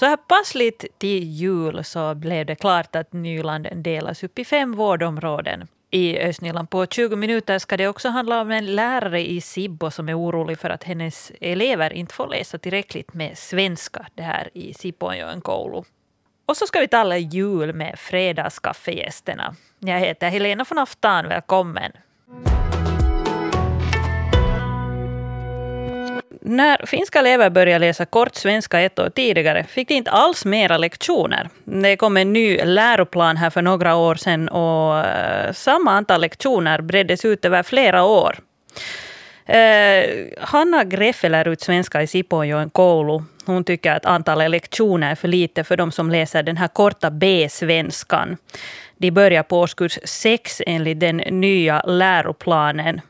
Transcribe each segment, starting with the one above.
Så här passligt till jul så blev det klart att Nyland delas upp i fem vårdområden. I Östnyland på 20 minuter ska det också handla om en lärare i Sibbo som är orolig för att hennes elever inte får läsa tillräckligt med svenska det här i Sipoonjoen koulu. Och så ska vi tala jul med fredagskaffegästerna. Jag heter Helena von Aftan, välkommen. När finska elever började läsa kort svenska ett år tidigare fick de inte alls mera lektioner. Det kom en ny läroplan här för några år sedan och eh, samma antal lektioner breddes ut över flera år. Eh, Hanna Greffe lär ut svenska i Sipoonjoen koulu. Hon tycker att antalet lektioner är för lite för de som läser den här korta B-svenskan. De börjar på årskurs 6 enligt den nya läroplanen.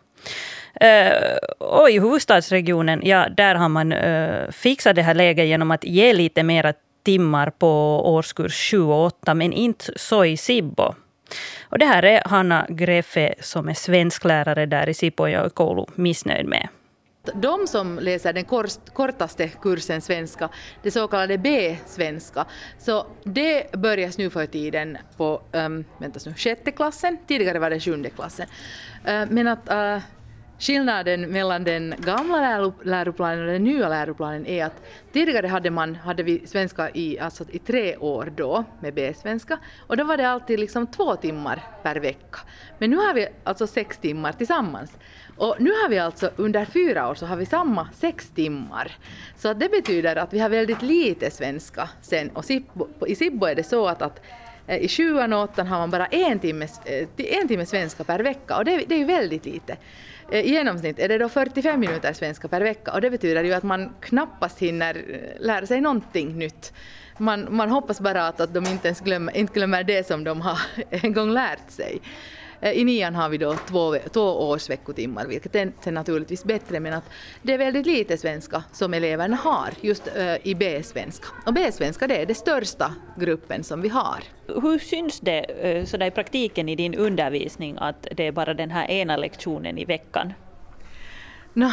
Eh, uh, och i huvudstadsregionen, ja, där har man uh, fixat det här läget genom att ge lite mera timmar på årskurs 7 och 8, men inte så i Sibbo. Och det här är Hanna Greffe, som är svensklärare där i Sibbo och koulu, missnöjd med. De som läser den kortaste kursen svenska, det så kallade B-svenska, så det börjas nu för tiden på ehm, um, vänta nu, sjätte klassen, tidigare var det sjunde klassen. Uh, men att uh, Skillnaden mellan den gamla läroplanen och den nya läroplanen är att tidigare hade, man, hade vi svenska i, alltså i tre år då med B-svenska och då var det alltid liksom två timmar per vecka. Men nu har vi alltså sex timmar tillsammans. Och nu har vi alltså under fyra år så har vi samma sex timmar. Så det betyder att vi har väldigt lite svenska sen och i Sibbo är det så att, att i sjuan och åttan har man bara en timme, eh, en timme svenska per vecka och det, det är ju väldigt lite. Eh, I genomsnitt är det då 45 minuter svenska per vecka och det betyder ju att man knappast hinner eh, lära sig någonting nytt. Man, man hoppas bara att, att de inte ens glömmer, inte glömmer det som de har en gång lärt sig. Eh, I nian har vi då två, två års veckotimmar, vilket är naturligtvis bättre, men att det är väldigt lite svenska som eleverna har just uh, i B-svenska. Och B-svenska det är den största gruppen som vi har. Hur syns det eh, uh, så i praktiken i din undervisning att det är bara den här ena lektionen i veckan? No,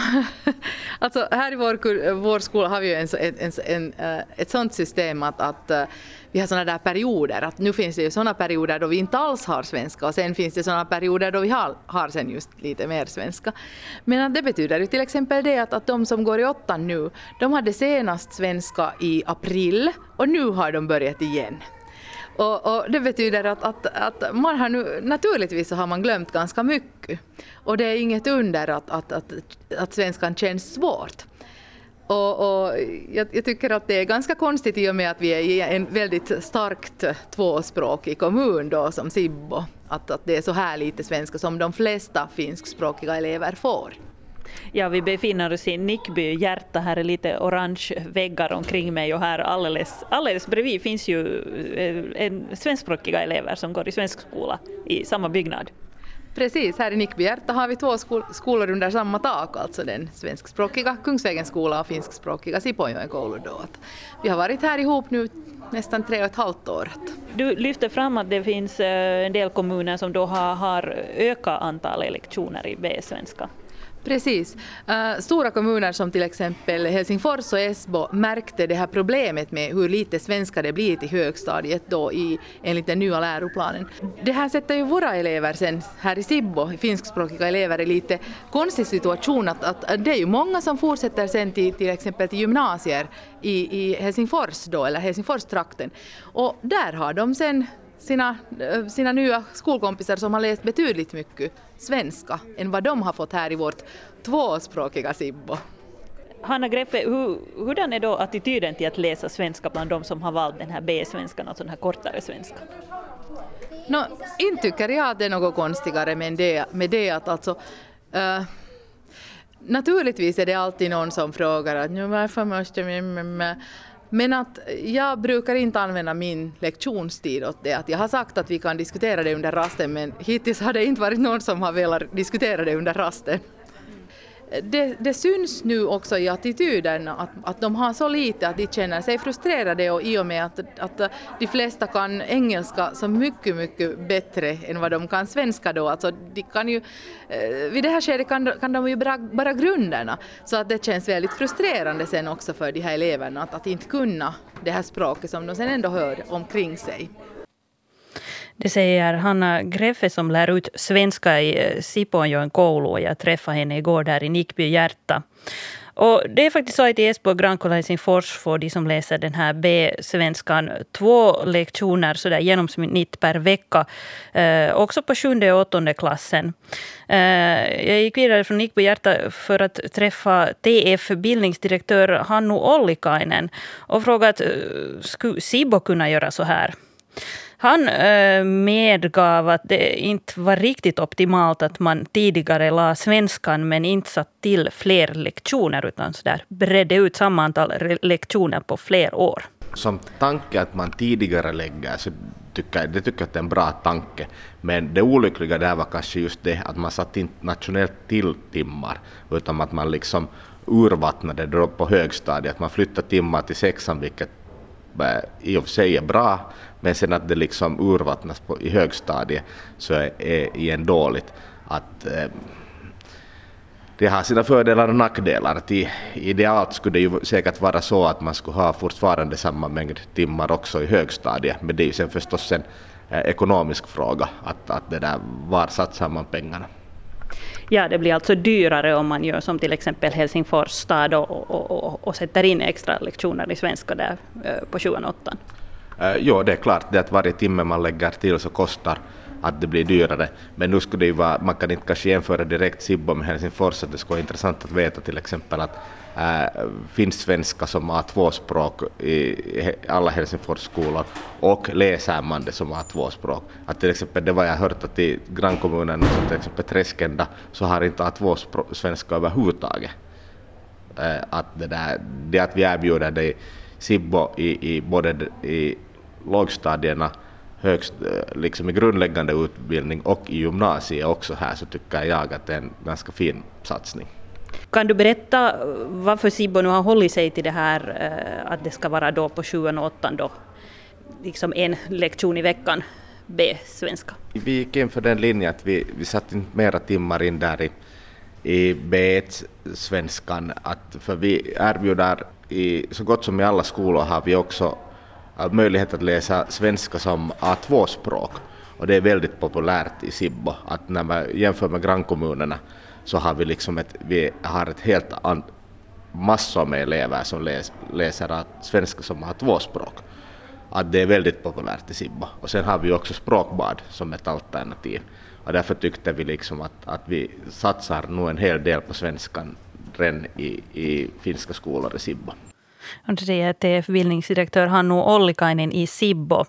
alltså här i vår, vår skola har vi ju en, en, en, eh, ett sånt system att, att eh, vi har såna där perioder. Att nu finns det ju såna perioder då vi inte alls har svenska och sen finns det såna perioder då vi har, har sen just lite mer svenska. Men att det betyder ju till exempel det att, att de som går i åttan nu, de hade senast svenska i april och nu har de börjat igen. Och, och, det betyder att, att, att, man har nu, naturligtvis så har man glömt ganska mycket. Och det är inget under att, att, att, att svenskan känns svårt. Och, och jag, jag, tycker att det är ganska konstigt i och med att vi är i en väldigt starkt tvåspråkig kommun då som Sibbo, att, att det är så här lite svenska som de flesta finskspråkiga elever får. Ja, vi befinner oss i Nickby hjärta. Här är lite orange väggar omkring mig och här alldeles, alldeles bredvid finns ju eh, en svenskspråkiga elever som går i svensk skola i samma byggnad. Precis, här i Nickby hjärta har vi två skol skolor under samma tak, alltså den svenskspråkiga Kungsvägens skola och finskspråkiga Sipoonjoen koulu. Vi har varit här ihop nu nästan tre och ett halvt år. Du lyfter fram att det finns eh, en del kommuner som då har, har ökat antalet lektioner i B-svenska. Precis. Uh, stora kommuner som till exempel Helsingfors och Esbo märkte det här problemet med hur lite svenska det blir till högstadiet då i, enligt den nya läroplanen. Det här sätter ju våra elever sen här i Sibbo, finskspråkiga elever, i lite konstig situation att, att det är ju många som fortsätter sen till, till exempel till gymnasier i, i Helsingfors då, eller Helsingfors-trakten. Och där har de sen sina, eh, sina nya skolkompisar som har läst betydligt mycket svenska än vad de har fått här i vårt tvåspråkiga Sibbo. Hanna Greffe, hur, hurdan är då attityden till att läsa svenska bland de som har valt den här B-svenskan, alltså den här kortare svenskan? No, inte tycker jag att det är något konstigare med det, med det att alltså uh, Naturligtvis är det alltid någon som frågar att nu varför måste vi... Men att jag brukar inte använda min lektionstid åt det. Att jag har sagt att vi kan diskutera det under rasten men hittills har det inte varit någon som har velat diskutera det under rasten det, det, syns nu också i attityden att, att de har så lite att de känner sig frustrerade och i och med att, att de flesta kan engelska så mycket, mycket bättre än vad de kan svenska då. Alltså de kan ju, eh, vid det här skedet kan, kan de ju bara, bara grunderna så att det känns väldigt frustrerande sen också för de här eleverna att, att inte kunna det här språket som de sen ändå hör omkring sig. Det säger Hanna Greffe som lär ut svenska i eh, Sipoonjoen koulu. Jag träffade henne igår där i Nickby hjärta. Och det är faktiskt så att i Esbo, Grankola, Helsingfors får de som läser den här B-svenskan två lektioner så där genomsnitt per vecka. Eh, också på sjunde och åttonde klassen. Eh, jag gick vidare från Nickby hjärta för att träffa TF bildningsdirektör Hannu Ollikainen och frågat eh, skulle Sibo kunna göra så här? Han eh, medgav att det inte var riktigt optimalt att man tidigare la svenskan men inte satt till fler lektioner utan så där bredde ut samma antal lektioner på fler år. Som tanke att man tidigare lägger så tycker, det tycker jag att det är en bra tanke. Men det olyckliga där var kanske just det att man satt inte nationellt till timmar utan att man liksom urvattnade det på högstadiet, att man flyttade timmar till sexan vilket eh, i och för sig är bra, men sen att det liksom urvattnas på, i högstadiet så är, är igen dåligt. Att, eh, det har sina fördelar och nackdelar. Att i, idealt skulle det ju säkert vara så att man skulle ha fortfarande samma mängd timmar också i högstadiet, men det är ju sen förstås en eh, ekonomisk fråga, att, att det där, var satsar man pengarna? Ja, det blir alltså dyrare om man gör som till exempel Helsingfors stad och, och, och, och sätter in extra lektioner i svenska där eh, på 7 och 8. Eh, jo, det är klart det att varje timme man lägger till så kostar att det blir dyrare. Men nu skulle det ju vara, man kan inte kanske jämföra direkt Sibbo med Helsingfors, att det skulle vara intressant att veta till exempel att äh, finns svenska som A2-språk i alla Helsingfors skolor och läser man det som A2-språk. Att till exempel det var jag hört att i grannkommunen, som till exempel Träskända, så har inte A2-svenska överhuvudtaget. Äh, att det, där, det att vi erbjuder det Sibbo i, i både i lågstadierna högst, eh, liksom i grundläggande utbildning och i gymnasiet också här så tycker jag att det är en ganska fin satsning. Kan du berätta varför Sibbo nu har hållit sig till det här eh, att det ska vara då på sjuan och åttan då, liksom en lektion i veckan B-svenska? Vi gick in för den linjen att vi, vi satte in mera timmar in där i, i B1-svenskan, för vi erbjuder i så gott som i alla skolor har vi också Äh, möjlighet att läsa svenska som A2-språk. Och det är väldigt populärt i Sibbo. Att när man jämför med grannkommunerna så har vi liksom ett, vi har ett helt an, massor med elever som läs, läser svenska som A2-språk. Att det är väldigt populärt i Sibbo. Och sen har vi också språkbad som ett alternativ. Och därför tyckte vi liksom att, att vi satsar nog en hel del på svenskan redan i, i finska skolor i Sibbo. Det säger TF-bildningsdirektör Hannu Ollikainen i Sibbo.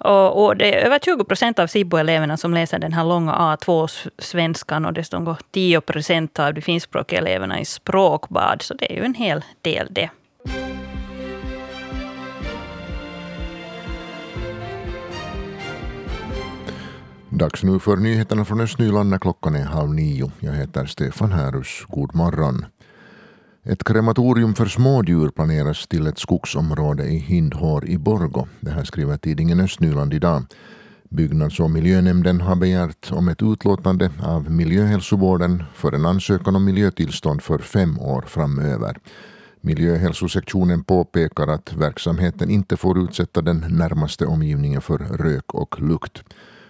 Och, och det är över 20 procent av Sibbo-eleverna som läser den här långa A2-svenskan och dessutom går 10 procent av de finskspråkiga eleverna i språkbad. Så det är ju en hel del det. Dags nu för nyheterna från Östnyland när klockan är halv nio. Jag heter Stefan Härus. God morgon. Ett krematorium för smådjur planeras till ett skogsområde i Hindhår i Borgo. Det här skriver tidningen Östnyland idag. Byggnads och miljönämnden har begärt om ett utlåtande av miljöhälsovården för en ansökan om miljötillstånd för fem år framöver. Miljöhälsosektionen påpekar att verksamheten inte får utsätta den närmaste omgivningen för rök och lukt.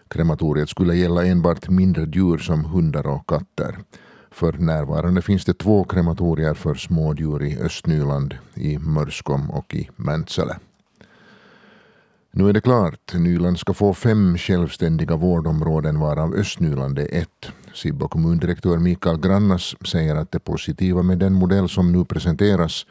Krematoriet skulle gälla enbart mindre djur som hundar och katter. För närvarande finns det två krematorier för smådjur i Östnyland, i Mörskom och i Mäntsälä. Nu är det klart, Nyland ska få fem självständiga vårdområden varav Östnyland är ett. Sibbo kommundirektör Mikael Grannas säger att det positiva med den modell som nu presenteras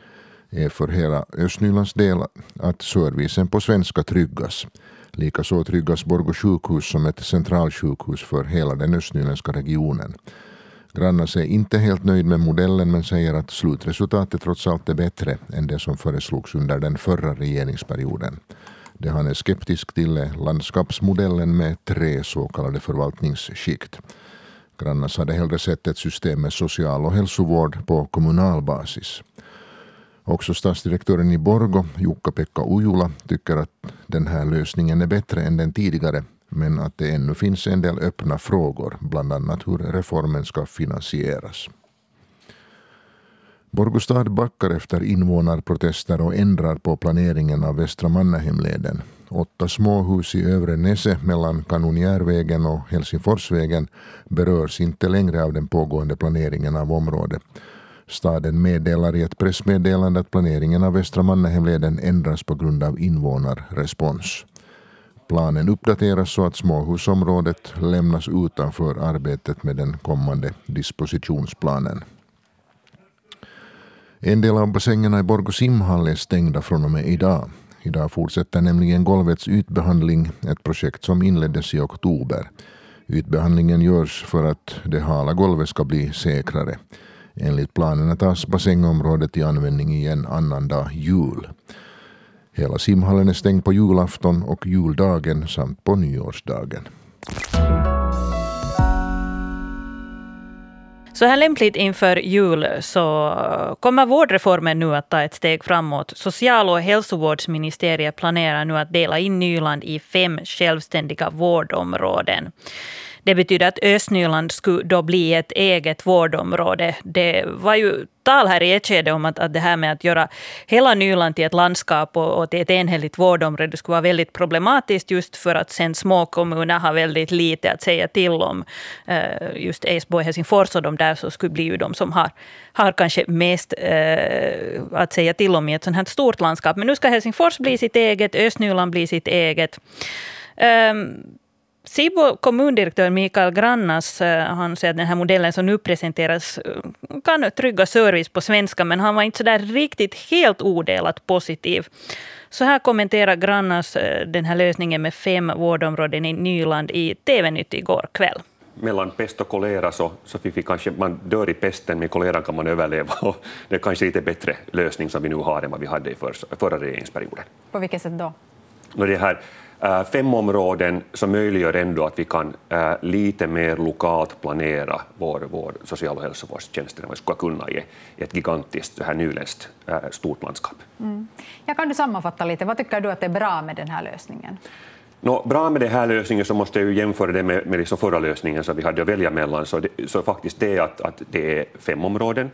är för hela Östnylands del att servicen på svenska tryggas. Likaså tryggas Borgå sjukhus som ett centralsjukhus för hela den östnyländska regionen. Grannas är inte helt nöjd med modellen men säger att slutresultatet trots allt är bättre än det som föreslogs under den förra regeringsperioden. Det han är skeptisk till är landskapsmodellen med tre så kallade förvaltningsskikt. Grannas hade hellre sett ett system med social och hälsovård på kommunal basis. Också stadsdirektören i Borgo, Jukka-Pekka Ujula, tycker att den här lösningen är bättre än den tidigare men att det ännu finns en del öppna frågor, bland annat hur reformen ska finansieras. Borgostad backar efter invånarprotester och ändrar på planeringen av Västra Mannahemleden. Åtta småhus i Övre Nese mellan Kanonjärvägen och Helsingforsvägen berörs inte längre av den pågående planeringen av området. Staden meddelar i ett pressmeddelande att planeringen av Västra Mannahemleden ändras på grund av invånarrespons. Planen uppdateras så att småhusområdet lämnas utanför arbetet med den kommande dispositionsplanen. En del av bassängerna i Borgå simhall är stängda från och med idag. Idag fortsätter nämligen golvets ytbehandling, ett projekt som inleddes i oktober. Ytbehandlingen görs för att det hala golvet ska bli säkrare. Enligt planerna tas bassängområdet i användning igen annandag jul. Hela simhallen är stängd på julafton och juldagen samt på nyårsdagen. Så här lämpligt inför jul så kommer vårdreformen nu att ta ett steg framåt. Social och hälsovårdsministeriet planerar nu att dela in Nyland i fem självständiga vårdområden. Det betyder att Östnyland skulle då bli ett eget vårdområde. Det var ju tal här i ett skede om att, att det här med att göra hela Nyland till ett landskap och, och till ett enhälligt vårdområde skulle vara väldigt problematiskt just för att sen små kommuner har väldigt lite att säga till om. Uh, just Esbo och Helsingfors och de där så skulle bli ju de som har, har kanske mest uh, att säga till om i ett sånt här stort landskap. Men nu ska Helsingfors bli sitt eget, Östnyland bli sitt eget. Um, Sibo kommundirektör Mikael Grannas eh, han säger att den här modellen som nu presenteras eh, kan trygga service på svenska, men han var inte så där riktigt helt odelat positiv. Så här kommenterar Grannas eh, den här lösningen med fem vårdområden i Nyland i TV-nytt igår kväll mellan pest och kolera så, så fick vi kanske, man dör i pesten, men koleran kan man överleva. Och det är kanske lite bättre lösning som vi nu har än vad vi hade i för, förra regeringsperioden. På vilket sätt då? Och det här, fem områden som möjliggör ändå att vi kan äh, lite mer lokalt planera vår, vår social och hälsovårdstjänst än vad vi skulle kunna i ett gigantiskt här nyländskt äh, stort landskap. Mm. Ja, kan du sammanfatta lite, vad tycker du att är bra med den här lösningen? Nå, bra med den här lösningen så måste jag ju jämföra det med, med liksom förra lösningen som vi hade att välja mellan, så, det, så faktiskt det är att, att det är fem områden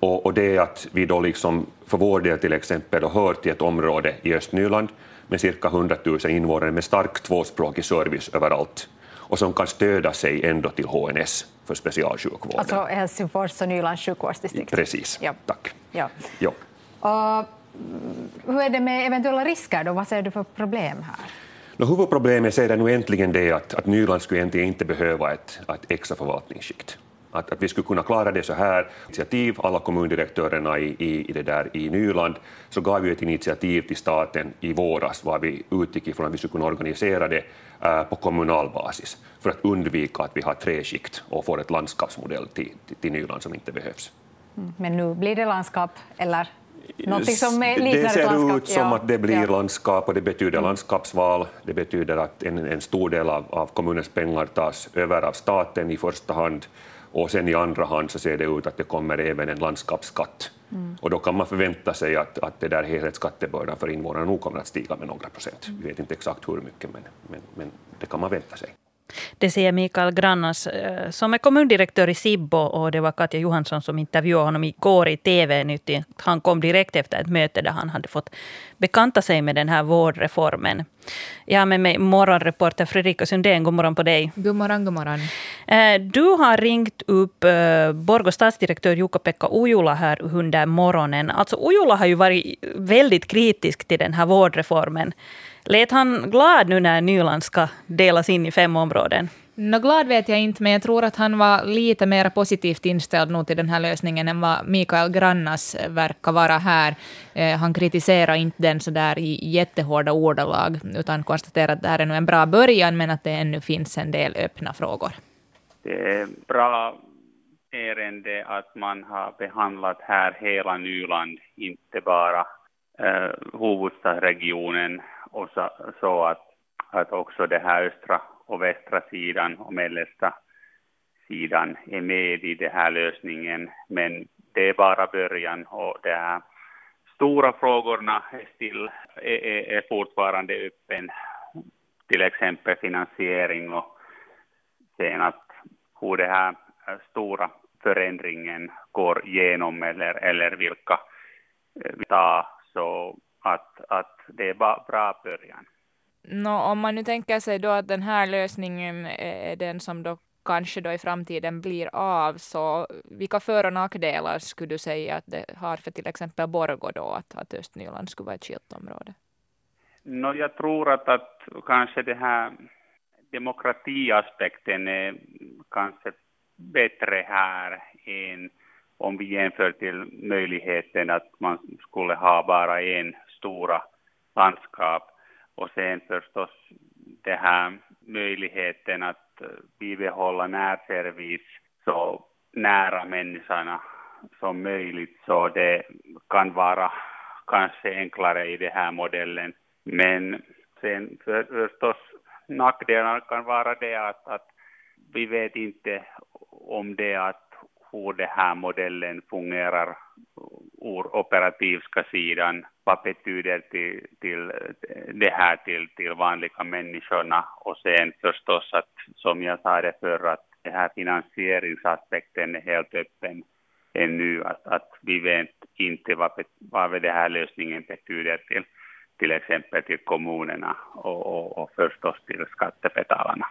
och, och det är att vi då liksom för vår del till exempel hör till ett område i Östnyland med cirka 100 000 invånare med stark tvåspråkig service överallt och som kan stödja sig ändå till HNS för specialsjukvården. Alltså Helsingfors och Nylands sjukvårdsdistrikt? Precis, ja. tack. Ja. Ja. Och, hur är det med eventuella risker då? Vad ser du för problem här? No, huvudproblemet är nu äntligen det att, att Nyland skulle egentligen inte behöva ett, ett extra förvaltningsskikt att, att vi skulle kunna klara det så här. Initiativ, alla kommundirektörerna i, i, i, det där, i Nyland, så gav vi ett initiativ till staten i våras var vi utgick ifrån att vi skulle kunna organisera det äh, på kommunal basis för att undvika att vi har tre skikt och får ett landskapsmodell till, till, till Nyland som inte behövs. Mm, men nu blir det landskap eller Någonting som liknar det ser landskap. ut som ja. att det blir ja. landskap och det betyder mm. landskapsval. Det betyder att en, en stor del av, av kommunens pengar tas över av staten i första hand och sen i andra hand så ser det ut att det kommer även en landskapsskatt. Mm. Och då kan man förvänta sig att, att det där helhetsskattebördan för invånarna nog kommer att stiga med några procent. Vi vet inte exakt hur mycket, men, men, men det kan man vänta sig. Det säger Mikael Grannas eh, som är kommundirektör i Sibbo och det var Katja Johansson som intervjuade honom igår i TV-nytt. Han kom direkt efter ett möte där han hade fått bekanta sig med den här vårdreformen. Jag har med mig morgonreporter Fredrika Sundén. God morgon på dig. God morgon, god morgon. Eh, du har ringt upp eh, Borgå stadsdirektör Jukka-Pekka Ujula här under morgonen. Alltså Ujula har ju varit väldigt kritisk till den här vårdreformen. Lät han glad nu när Nyland ska delas in i fem områden? Nå, glad vet jag inte, men jag tror att han var lite mer positivt inställd nog till den här lösningen än vad Mikael Grannas verkar vara här. Eh, han kritiserar inte den så där i jättehårda ordalag, utan konstaterar att det här är nu en bra början, men att det ännu finns en del öppna frågor. Det är bra ärende att man har behandlat här hela Nyland, inte bara eh, huvudstadsregionen och så, så, att, att också det här östra och västra sidan och mellersta sidan är med i den här lösningen, men det är bara början och det här stora frågorna är, still, är, är fortfarande öppen, till exempel finansiering och sen att hur den här stora förändringen går igenom eller, eller vilka eh, vi tar. Så att, att det är bara bra början. No, om man nu tänker sig då att den här lösningen är den som då kanske då i framtiden blir av, så vilka för och nackdelar skulle du säga att det har för till exempel Borgå då, att, att Östnyland skulle vara ett skilt område? No, jag tror att, att kanske det här demokratiaspekten är kanske bättre här än om vi jämför till möjligheten att man skulle ha bara en stora landskap och sen förstås det här möjligheten att eh, bibehålla närservice så nära människorna som möjligt så det kan vara kanske enklare i den här modellen. Men sen för, förstås nackdelarna kan vara det att, att vi vet inte om det att hur den här modellen fungerar ur operativska sidan, vad betyder till, till det här till, till vanliga människorna och sen förstås att som jag sa det förr att den här finansieringsaspekten är helt öppen ännu, att, att vi vet inte vad, vad den här lösningen betyder till till exempel till kommunerna och, och, och förstås till skattebetalarna.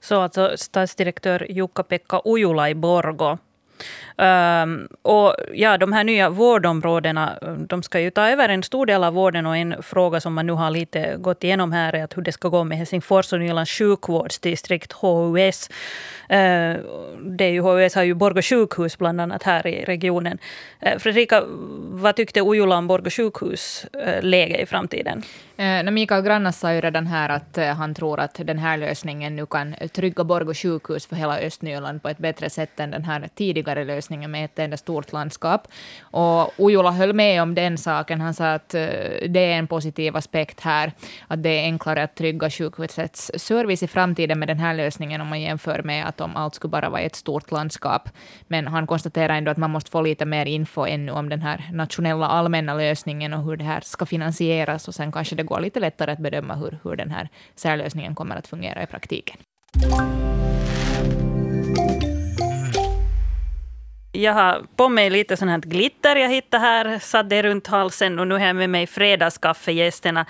Så alltså stadsdirektör Jukka-Pekka Ujula i Borgo Um, och ja, de här nya vårdområdena eh, de ska ju ta över en stor del av vården. Och en fråga som man nu har lite gått igenom här är att hur det ska gå med Helsingfors och Nylands sjukvårdsdistrikt, HUS. Uh, ehm, det är ju, HUS har ju Borgå sjukhus bland annat här i regionen. Uh, Fredrika, vad tyckte Ujula om Borgå sjukhus uh, läge i framtiden? Eh, Mikael Grannas sa ju redan här att eh, han tror att den här lösningen nu kan trygga Borgå sjukhus för hela Östnyland på ett bättre sätt än den här tidigare lösningen med ett enda stort landskap. Och Ojula höll med om den saken. Han sa att eh, det är en positiv aspekt här, att det är enklare att trygga sjukhusets service i framtiden med den här lösningen om man jämför med att om allt skulle bara vara ett stort landskap. Men han konstaterar ändå att man måste få lite mer info ännu om den här nationella allmänna lösningen och hur det här ska finansieras och sen kanske det går lite lättare att bedöma hur, hur den här särlösningen kommer att fungera i praktiken. Jag har på mig lite sånt här glitter jag hittade här, satt det runt halsen och nu har jag med mig fredagskaffegästerna.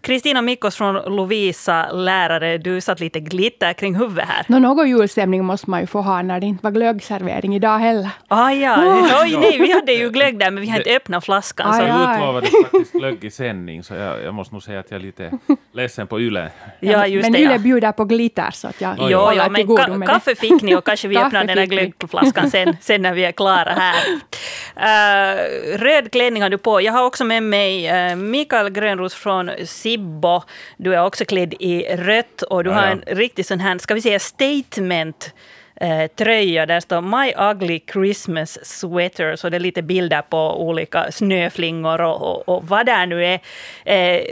Kristina Mikkos från Lovisa, lärare, du satt lite glitter kring huvudet här. Nå, någon julstämning måste man ju få ha när det inte var glöggservering idag heller. Ah, ja. Oh. Oj, nej, vi hade ju glögg där, men vi har inte öppnat flaskan. Så. Jag utlovade faktiskt glögg i sändning, så jag, jag, måste nog säga att jag är lite ledsen på Yle. Ja, just men det, Yle ja. bjuder på glitter, så att jag jo, ja, men ka kaffe fick ni och kanske vi öppnar den där glöggflaskan sen, sen när vi är klara här. Uh, röd klänning har du på. Jag har också med mig uh, Mikael Grönros från Sibbo. Du är också klädd i rött och du ja, har en ja. riktig sån här, ska vi säga statement eh, tröja. Där står My ugly Christmas sweater. Så det är lite bilder på olika snöflingor och, och, och vad det nu är. Eh,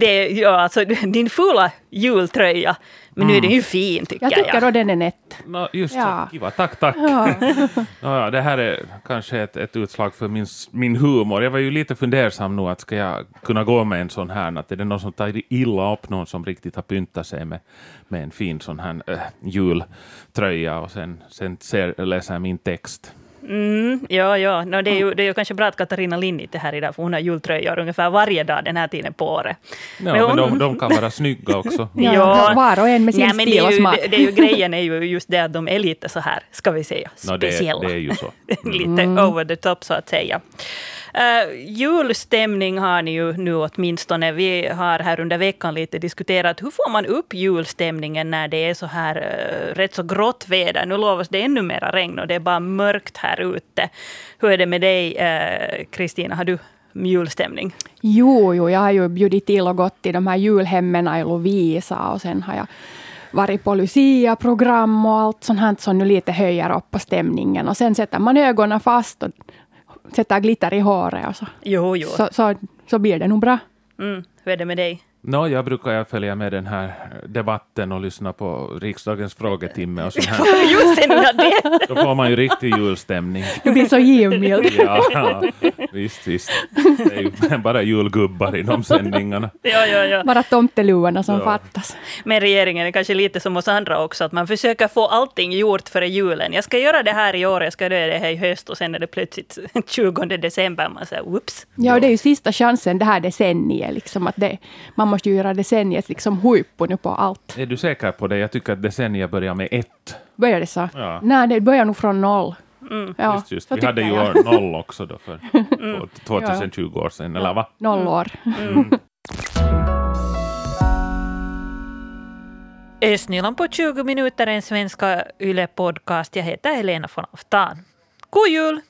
det, ja, alltså, din fula jultröja. Men nu är den ju fin tycker jag. Jag tycker ja. den är nätt. No, just ja. så, kiva. Tack, tack. Ja. ja, det här är kanske ett, ett utslag för min, min humor. Jag var ju lite fundersam nu att ska jag kunna gå med en sån här, att är det någon som tar illa upp, någon som riktigt har pyntat sig med, med en fin sån här äh, jultröja och sen, sen ser, läser min text. Mm, ja, ja. No, det, är ju, det är ju kanske bra att Katarina Lind inte är här idag, för hon har jultröjor ungefär varje dag den här tiden på året. Ja, men, hon... men de, de, kan vara snygga också. ja, var och en med sin Nej, stil och smak. Det, det, är ju, grejen är ju just det att de är lite så här, ska vi säga, speciella. No, det, det är ju så. Mm. lite mm. over the top så att säga. Uh, julstämning har ni ju nu åtminstone. Vi har här under veckan lite diskuterat hur får man upp julstämningen när det är så här uh, rätt så grått väder. Nu lovas det ännu mera regn och det är bara mörkt här ute. Hur är det med dig, eh, Kristina? Uh, har du julstämning? Jo, jo, jag har ju bjudit till och gått till de här julhemmen i Lovisa och sen har jag varit på Lucia-program och allt sånt här som nu lite höjer upp på stämningen. Och sen sätter man ögonen fast och sätter glitter i håret och så, jo, jo. Så, så, så blir det nog bra. Mm. Hur är det med dig? No, jag brukar följa med den här debatten och lyssna på riksdagens frågetimme och sånt här. Just det, det. Då får man ju riktig julstämning. Du blir så givmild. Ja, visst, visst. Det är ju bara julgubbar i de sändningarna. Ja, ja, ja. Bara tomteluvorna som Ja. fattas. Men regeringen är kanske lite som oss andra också, att man försöker få allting gjort före julen. Jag ska göra det här i år, jag ska göra det här i höst och sen är det plötsligt 20 december. Man säger whoops. Ja, och det är ju sista chansen det här decenniet. Liksom, att det, man måste ju göra decenniet liksom huippu nu på allt. Är du säker på det? Jag tycker att decenniet börjar med ett. Börjar det så? Ja. Nej, det börjar nog från noll. Ja, just, just. Vi hade ju jag. år noll också då för två- 2020 år sedan, eller va? Noll år. Östnyland på 20 minuter, en svenska YLE-podcast. Jag heter Helena von Aftan. God jul!